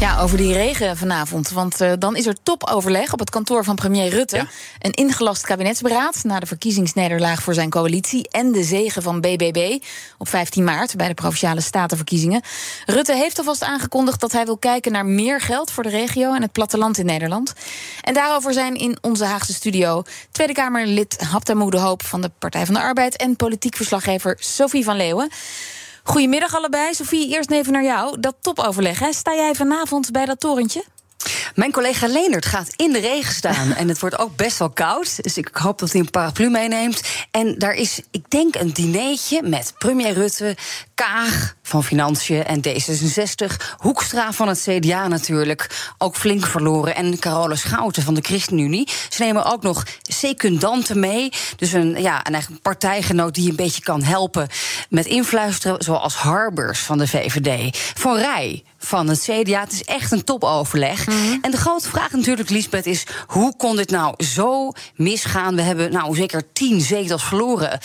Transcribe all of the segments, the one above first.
Ja, over die regen vanavond. Want uh, dan is er topoverleg op het kantoor van premier Rutte. Ja. Een ingelast kabinetsberaad na de verkiezingsnederlaag voor zijn coalitie... en de zegen van BBB op 15 maart bij de Provinciale Statenverkiezingen. Rutte heeft alvast aangekondigd dat hij wil kijken naar meer geld... voor de regio en het platteland in Nederland. En daarover zijn in onze Haagse studio... Tweede Kamerlid Haptamoe de Hoop van de Partij van de Arbeid... en politiek verslaggever Sophie van Leeuwen. Goedemiddag allebei. Sophie, eerst even naar jou. Dat topoverleg, hè? sta jij vanavond bij dat torentje? Mijn collega Leendert gaat in de regen staan. en het wordt ook best wel koud. Dus ik hoop dat hij een paraplu meeneemt. En daar is, ik denk, een dineetje met premier Rutte, Kaag van Financiën en D66. Hoekstra van het CDA natuurlijk. Ook flink verloren. En Carole Schouten van de ChristenUnie. Ze nemen ook nog secundanten mee. Dus een, ja, een eigen partijgenoot die een beetje kan helpen met influisteren. Zoals Harbers van de VVD. Van Rij van het CDA. Het is echt een topoverleg. Mhm. En de grote vraag natuurlijk, Lisbeth, is... hoe kon dit nou zo misgaan? We hebben nou zeker tien zetels verloren.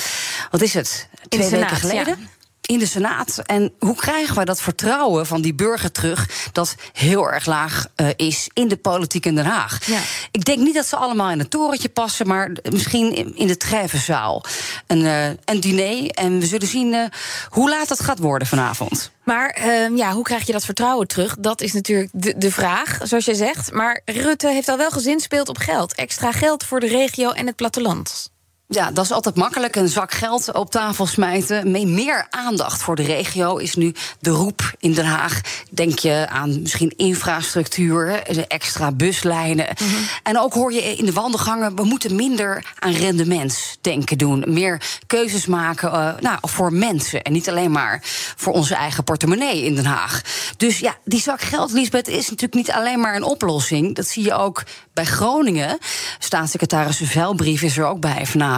Wat is het? Twee weken geleden? In de Senaat. En hoe krijgen we dat vertrouwen van die burger terug, dat heel erg laag uh, is in de politiek in Den Haag? Ja. Ik denk niet dat ze allemaal in het torentje passen, maar misschien in de treffenzaal. Een, uh, een diner. En we zullen zien uh, hoe laat het gaat worden vanavond. Maar uh, ja, hoe krijg je dat vertrouwen terug? Dat is natuurlijk de, de vraag, zoals je zegt. Maar Rutte heeft al wel gezinspeeld op geld. Extra geld voor de regio en het platteland. Ja, dat is altijd makkelijk. Een zak geld op tafel smijten. Meer aandacht voor de regio is nu de roep in Den Haag. Denk je aan misschien infrastructuur, extra buslijnen. Mhm. En ook hoor je in de wandelgangen, we moeten minder aan rendementsdenken doen. Meer keuzes maken uh, nou, voor mensen. En niet alleen maar voor onze eigen portemonnee in Den Haag. Dus ja, die zak geld, Lisbeth, is natuurlijk niet alleen maar een oplossing. Dat zie je ook bij Groningen. Staatssecretaris Velbrief is er ook bij vanavond.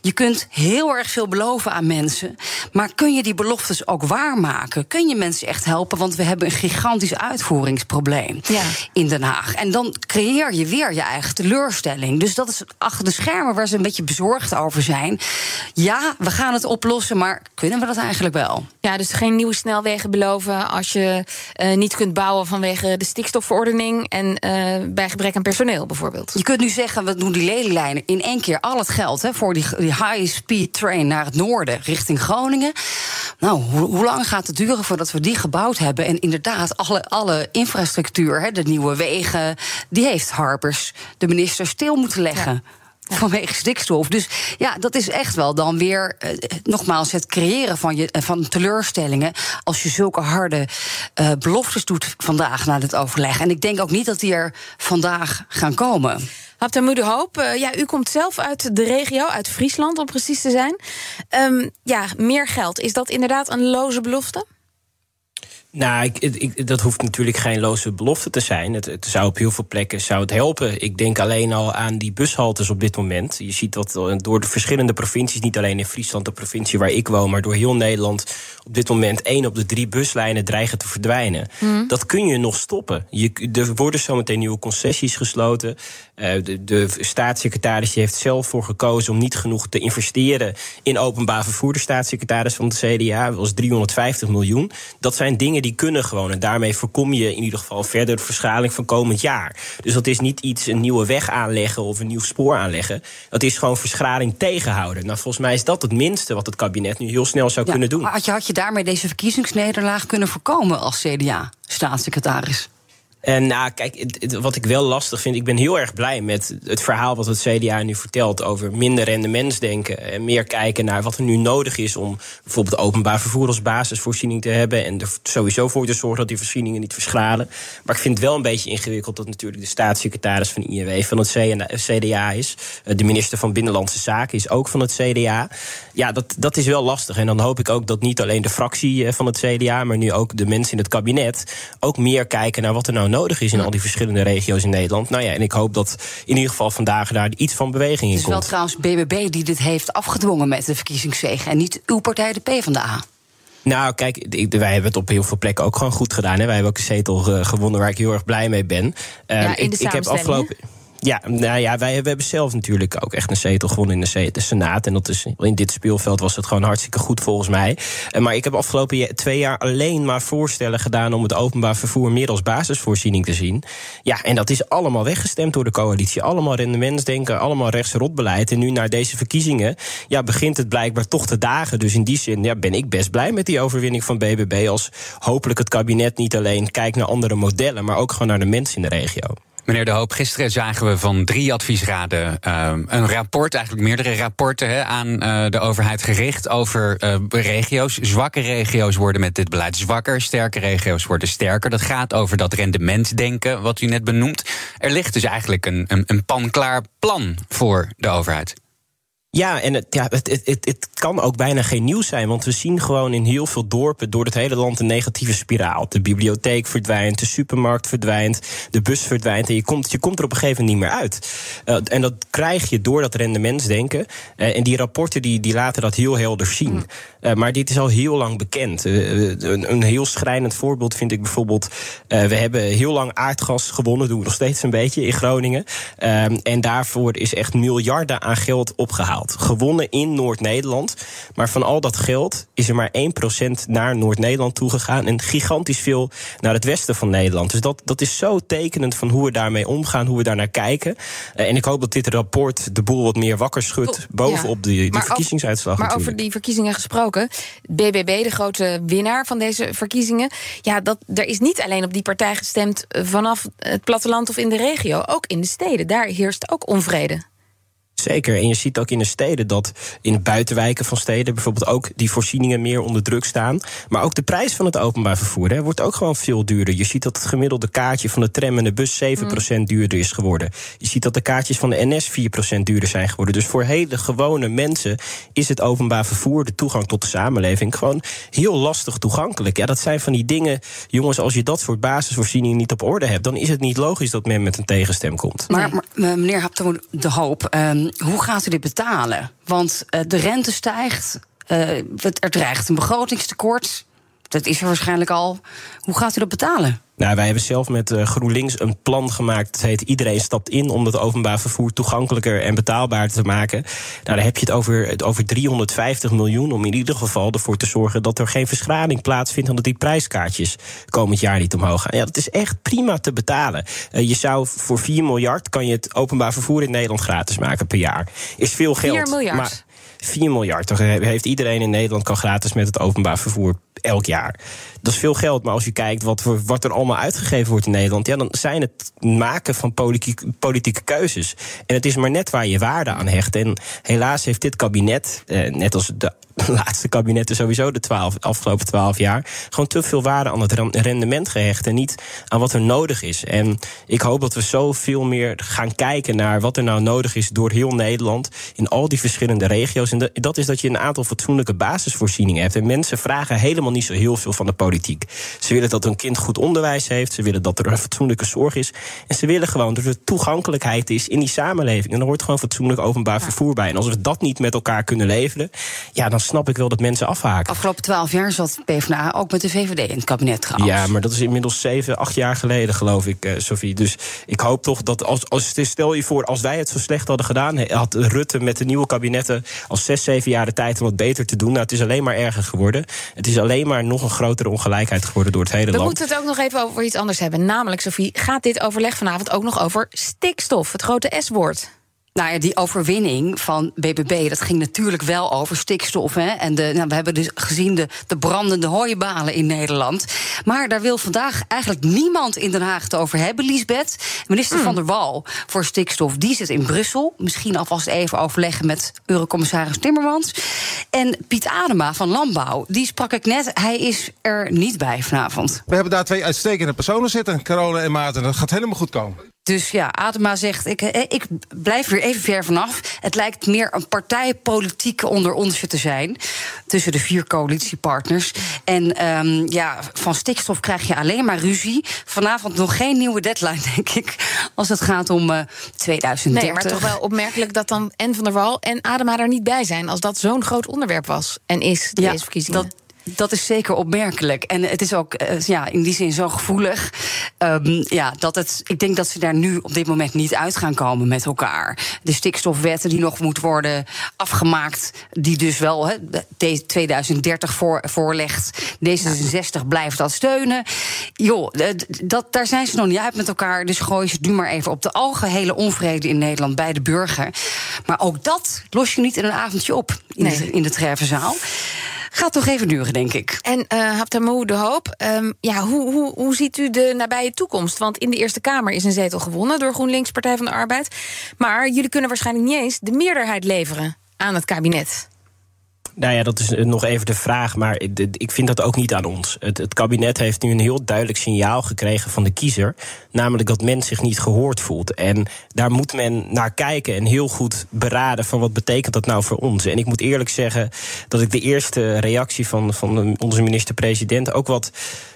Je kunt heel erg veel beloven aan mensen. Maar kun je die beloftes ook waarmaken? Kun je mensen echt helpen? Want we hebben een gigantisch uitvoeringsprobleem ja. in Den Haag. En dan creëer je weer je eigen teleurstelling. Dus dat is achter de schermen waar ze een beetje bezorgd over zijn. Ja, we gaan het oplossen, maar kunnen we dat eigenlijk wel? Ja, dus geen nieuwe snelwegen beloven als je uh, niet kunt bouwen vanwege de stikstofverordening en uh, bij gebrek aan personeel bijvoorbeeld. Je kunt nu zeggen, we doen die lelielijnen in één keer al het geld voor die, die high-speed train naar het noorden, richting Groningen. Nou, hoe, hoe, lang gaat het duren voordat we die gebouwd hebben? En inderdaad, alle, alle infrastructuur, de nieuwe wegen, die heeft Harbers, de minister, stil moeten leggen. vanwege stikstof. Dus ja, dat is echt wel dan weer eh, nogmaals het creëren van, je, van teleurstellingen. als je zulke harde uh, beloftes doet vandaag na het overleg. En ik denk ook niet dat die er vandaag gaan komen. Haptamude Hoop, uh, ja, u komt zelf uit de regio, uit Friesland om precies te zijn. Um, ja, meer geld, is dat inderdaad een loze belofte? Nou, ik, ik, dat hoeft natuurlijk geen loze belofte te zijn. Het, het, zou op heel veel plekken zou het helpen. Ik denk alleen al aan die bushaltes op dit moment. Je ziet dat door de verschillende provincies, niet alleen in Friesland, de provincie waar ik woon, maar door heel Nederland op dit moment één op de drie buslijnen dreigen te verdwijnen. Mhm. Dat kun je nog stoppen. Je, er worden zometeen nieuwe concessies gesloten. Uh, de, de staatssecretaris heeft zelf voor gekozen om niet genoeg te investeren in openbaar vervoer. De staatssecretaris van de CDA was 350 miljoen. Dat zijn dingen die kunnen gewoon. En daarmee voorkom je in ieder geval verder de verschaling van komend jaar. Dus dat is niet iets, een nieuwe weg aanleggen of een nieuw spoor aanleggen. Dat is gewoon verschraling tegenhouden. Nou, volgens mij is dat het minste wat het kabinet nu heel snel zou kunnen doen. Had je, had je daarmee deze verkiezingsnederlaag kunnen voorkomen als CDA-staatssecretaris? En nou, kijk, wat ik wel lastig vind, ik ben heel erg blij met het verhaal wat het CDA nu vertelt over minder rendementsdenken. En meer kijken naar wat er nu nodig is om bijvoorbeeld openbaar vervoer als basisvoorziening te hebben. En er sowieso voor te zorgen dat die voorzieningen niet verschalen. Maar ik vind het wel een beetje ingewikkeld dat natuurlijk de staatssecretaris van INW van het CDA is. Eh, de minister van Binnenlandse Zaken is ook van het CDA. Ja, dat, dat is wel lastig. En dan hoop ik ook dat niet alleen de fractie eh, van het CDA, maar nu ook de mensen in het kabinet ook meer kijken naar wat er nou nodig is in al die verschillende regio's in Nederland. Nou ja, en ik hoop dat in ieder geval vandaag daar iets van beweging in komt. Het is wel trouwens BBB die dit heeft afgedwongen met de verkiezingszege en niet uw partij, de PvdA. Nou, kijk, wij hebben het op heel veel plekken ook gewoon goed gedaan. Hè. Wij hebben ook een zetel gewonnen waar ik heel erg blij mee ben. Ja, in de ik, ik heb afgelopen. Ja, nou ja, wij, hebben zelf natuurlijk ook echt een zetel gewonnen in de, Senaat. En dat is, in dit speelveld was het gewoon hartstikke goed volgens mij. Maar ik heb afgelopen twee jaar alleen maar voorstellen gedaan om het openbaar vervoer meer als basisvoorziening te zien. Ja, en dat is allemaal weggestemd door de coalitie. Allemaal rendementsdenken, allemaal rechtsrotbeleid. En nu naar deze verkiezingen ja, begint het blijkbaar toch te dagen. Dus in die zin ja, ben ik best blij met die overwinning van BBB. Als hopelijk het kabinet niet alleen kijkt naar andere modellen, maar ook gewoon naar de mensen in de regio. Meneer De Hoop, gisteren zagen we van drie adviesraden uh, een rapport, eigenlijk meerdere rapporten aan uh, de overheid gericht over uh, regio's. Zwakke regio's worden met dit beleid zwakker, sterke regio's worden sterker. Dat gaat over dat rendementsdenken, wat u net benoemt. Er ligt dus eigenlijk een, een, een panklaar plan voor de overheid. Ja, en het, ja, het, het, het, kan ook bijna geen nieuws zijn. Want we zien gewoon in heel veel dorpen door het hele land een negatieve spiraal. De bibliotheek verdwijnt, de supermarkt verdwijnt, de bus verdwijnt. En je komt, je komt er op een gegeven moment niet meer uit. Uh, en dat krijg je door dat rendementsdenken. Uh, en die rapporten die, die laten dat heel helder zien. Uh, maar dit is al heel lang bekend. Een, een, heel schrijnend voorbeeld vind ik bijvoorbeeld. we hebben heel lang aardgas gewonnen, doen we nog steeds een beetje in Groningen. en daarvoor is echt miljarden aan geld opgehaald. Gewonnen in Noord-Nederland. Maar van al dat geld is er maar 1% naar Noord-Nederland toegegaan. En gigantisch veel naar het westen van Nederland. Dus dat, dat is zo tekenend van hoe we daarmee omgaan, hoe we daarnaar kijken. Uh, en ik hoop dat dit rapport de boel wat meer wakker schudt. bovenop de, die verkiezingsuitslag. maar over die verkiezingen gesproken. BBB, de grote winnaar van deze verkiezingen. Ja, dat, er is niet alleen op die partij gestemd vanaf het platteland of in de regio. Ook in de steden. Daar heerst ook onvrede. Zeker. En je ziet ook in de steden dat in de buitenwijken van steden bijvoorbeeld ook die voorzieningen meer onder druk staan. Maar ook de prijs van het openbaar vervoer hè, wordt ook gewoon veel duurder. Je ziet dat het gemiddelde kaartje van de tram en de bus 7% mm. duurder is geworden. Je ziet dat de kaartjes van de NS 4% duurder zijn geworden. Dus voor hele gewone mensen is het openbaar vervoer, de toegang tot de samenleving, gewoon heel lastig toegankelijk. Ja, dat zijn van die dingen, jongens, als je dat soort basisvoorzieningen niet op orde hebt, dan is het niet logisch dat men met een tegenstem komt. Maar, maar meneer Hapto de Hoop. Um, hoe gaat u dit betalen? Want uh, de rente stijgt, uh, er dreigt een begrotingstekort. Dat is er waarschijnlijk al. Hoe gaat u dat betalen? Nou, wij hebben zelf met uh, GroenLinks een plan gemaakt. Het heet Iedereen stapt in om het openbaar vervoer toegankelijker en betaalbaar te maken. Nou, daar heb je het over, het over 350 miljoen om in ieder geval ervoor te zorgen dat er geen verschraling plaatsvindt en dat die prijskaartjes komend jaar niet omhoog gaan. Ja, dat is echt prima te betalen. Uh, je zou voor 4 miljard kan je het openbaar vervoer in Nederland gratis maken per jaar. Is veel geld. 4 miljard. Maar 4 miljard. Toch heeft iedereen in Nederland kan gratis met het openbaar vervoer elk jaar. Dat is veel geld, maar als je kijkt wat, wat er allemaal uitgegeven wordt in Nederland, ja, dan zijn het maken van politieke, keuzes. En het is maar net waar je waarde aan hecht. En helaas heeft dit kabinet, eh, net als de laatste kabinetten sowieso de twaalf, afgelopen twaalf jaar, gewoon te veel waarde aan het rendement gehecht en niet aan wat er nodig is. En ik hoop dat we zoveel meer gaan kijken naar wat er nou nodig is door heel Nederland in al die verschillende regio's. En dat is dat je een aantal fatsoenlijke basisvoorzieningen hebt. En mensen vragen helemaal niet zo heel veel van de politiek. Ze willen dat hun kind goed onderwijs heeft, ze willen dat er een fatsoenlijke zorg is. En ze willen gewoon dat er toegankelijkheid is in die samenleving. En er hoort gewoon fatsoenlijk openbaar vervoer bij. En als we dat niet met elkaar kunnen leveren, ja, dan snap ik wel dat mensen afhaken. Afgelopen twaalf jaar zat PvdA ook met de VVD in het kabinet. Ja, maar dat is inmiddels zeven, acht jaar geleden, geloof ik, uh, Sophie. Dus ik hoop toch dat als, als stel je voor, als wij het zo slecht hadden gedaan, had Rutte met de nieuwe kabinetten al zes, zeven jaar de tijd om het beter te doen. Nou, het is alleen maar erger geworden. Het is alleen maar nog een grotere ongelijkheid geworden door het hele We land. We moeten het ook nog even over iets anders hebben. Namelijk, Sophie, gaat dit overleg vanavond ook nog over stikstof, het grote S-woord? Nou ja, die overwinning van BBB, dat ging natuurlijk wel over stikstof. Hè? En de, nou, we hebben dus gezien de, de brandende hooibalen in Nederland. Maar daar wil vandaag eigenlijk niemand in Den Haag het over hebben, Liesbeth. Minister mm. van der Wal voor stikstof, die zit in Brussel. Misschien alvast even overleggen met Eurocommissaris Timmermans. En Piet Adema van Landbouw, die sprak ik net. Hij is er niet bij vanavond. We hebben daar twee uitstekende personen zitten, Carole en Maarten. Dat gaat helemaal goed komen. Dus ja, Adema zegt, ik, eh, ik blijf weer even ver vanaf. Het lijkt meer een partijpolitiek onder ons te zijn... tussen de vier coalitiepartners. En um, ja, van stikstof krijg je alleen maar ruzie. Vanavond nog geen nieuwe deadline, denk ik... als het gaat om uh, 2030. Nee, maar toch wel opmerkelijk dat dan en Van der Wal en Adema er niet bij zijn... als dat zo'n groot onderwerp was en is, deze ja, verkiezingen. Dat, dat is zeker opmerkelijk. En het is ook uh, ja, in die zin zo gevoelig. Um, ja, dat het, ik denk dat ze daar nu op dit moment niet uit gaan komen met elkaar. De stikstofwetten die nog moet worden afgemaakt, die dus wel he, 2030 voor, voorlegt. D66 blijft dat steunen. Joh, dat, daar zijn ze nog niet uit met elkaar. Dus gooi ze nu maar even op de algehele onvrede in Nederland bij de burger. Maar ook dat los je niet in een avondje op in, nee. de, in de Treffenzaal. Gaat toch even duren, denk ik. En uh, Haptamu de Hoop, um, ja, hoe, hoe, hoe ziet u de nabije toekomst? Want in de Eerste Kamer is een zetel gewonnen door GroenLinks, Partij van de Arbeid. Maar jullie kunnen waarschijnlijk niet eens de meerderheid leveren aan het kabinet. Nou ja, dat is nog even de vraag, maar ik vind dat ook niet aan ons. Het, het, kabinet heeft nu een heel duidelijk signaal gekregen van de kiezer, namelijk dat men zich niet gehoord voelt. En daar moet men naar kijken en heel goed beraden van wat betekent dat nou voor ons. En ik moet eerlijk zeggen dat ik de eerste reactie van, van onze minister-president ook wat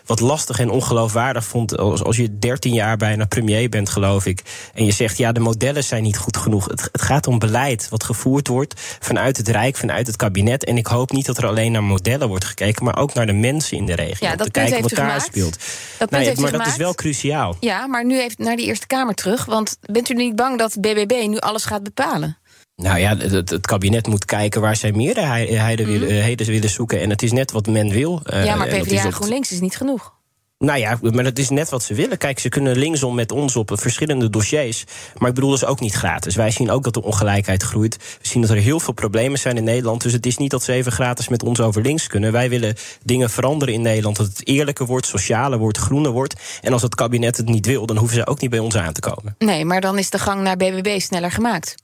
wat lastig en ongeloofwaardig vond. Als, als je 13 jaar bijna premier bent, geloof ik. En je zegt, ja, de modellen zijn niet goed genoeg. Het, het gaat om beleid wat gevoerd wordt vanuit het Rijk, vanuit het kabinet. En ik hoop niet dat er alleen naar modellen wordt gekeken, maar ook naar de mensen in de regio. Ja, dat te kijken wat daar speelt. Dat nee, maar dat is wel cruciaal. Ja, maar nu even naar die Eerste Kamer terug. Want bent u niet bang dat BBB nu alles gaat bepalen? Nou ja, het, het, kabinet moet kijken waar zij meerderheden mm -hmm. willen zoeken. En het is net wat men wil. Ja, maar PvdA en GroenLinks is niet genoeg. Nou ja, maar dat is net wat ze willen. Kijk, ze kunnen linksom met ons op verschillende dossiers. Maar ik bedoel, dat is ook niet gratis. Wij zien ook dat de ongelijkheid groeit. We zien dat er heel veel problemen zijn in Nederland. Dus het is niet dat ze even gratis met ons over links kunnen. Wij willen dingen veranderen in Nederland. Dat het eerlijker wordt, socialer wordt, groener wordt. En als het kabinet het niet wil, dan hoeven ze ook niet bij ons aan te komen. Nee, maar dan is de gang naar BBB sneller gemaakt.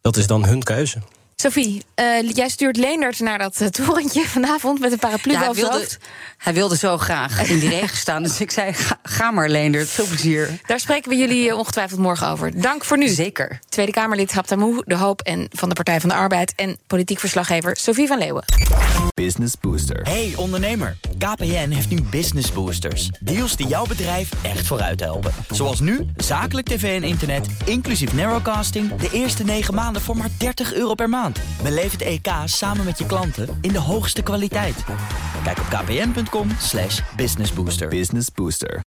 Dat is dan hun keuze. Sophie, uh, jij stuurt Leendert naar dat uh, torentje vanavond met een paraplu ja, boven wilde, hij wilde zo graag in die regen staan. Dus ik zei, ga, ga, maar Leendert, veel plezier. Daar spreken we jullie ongetwijfeld morgen over. Dank voor nu. Zeker. Tweede Kamerlid Haptamoe, De Hoop en van de Partij van de Arbeid... en politiek verslaggever Sophie van Leeuwen. Business Booster. Hey ondernemer, KPN heeft nu Business Boosters. Deals die jouw bedrijf echt vooruit helpen. Zoals nu, zakelijk tv en internet, inclusief narrowcasting... de eerste 9 maanden voor maar 30 euro per maand. Beleef het EK samen met je klanten in de hoogste kwaliteit. Kijk op kpn.com slash businessbooster. Business Booster.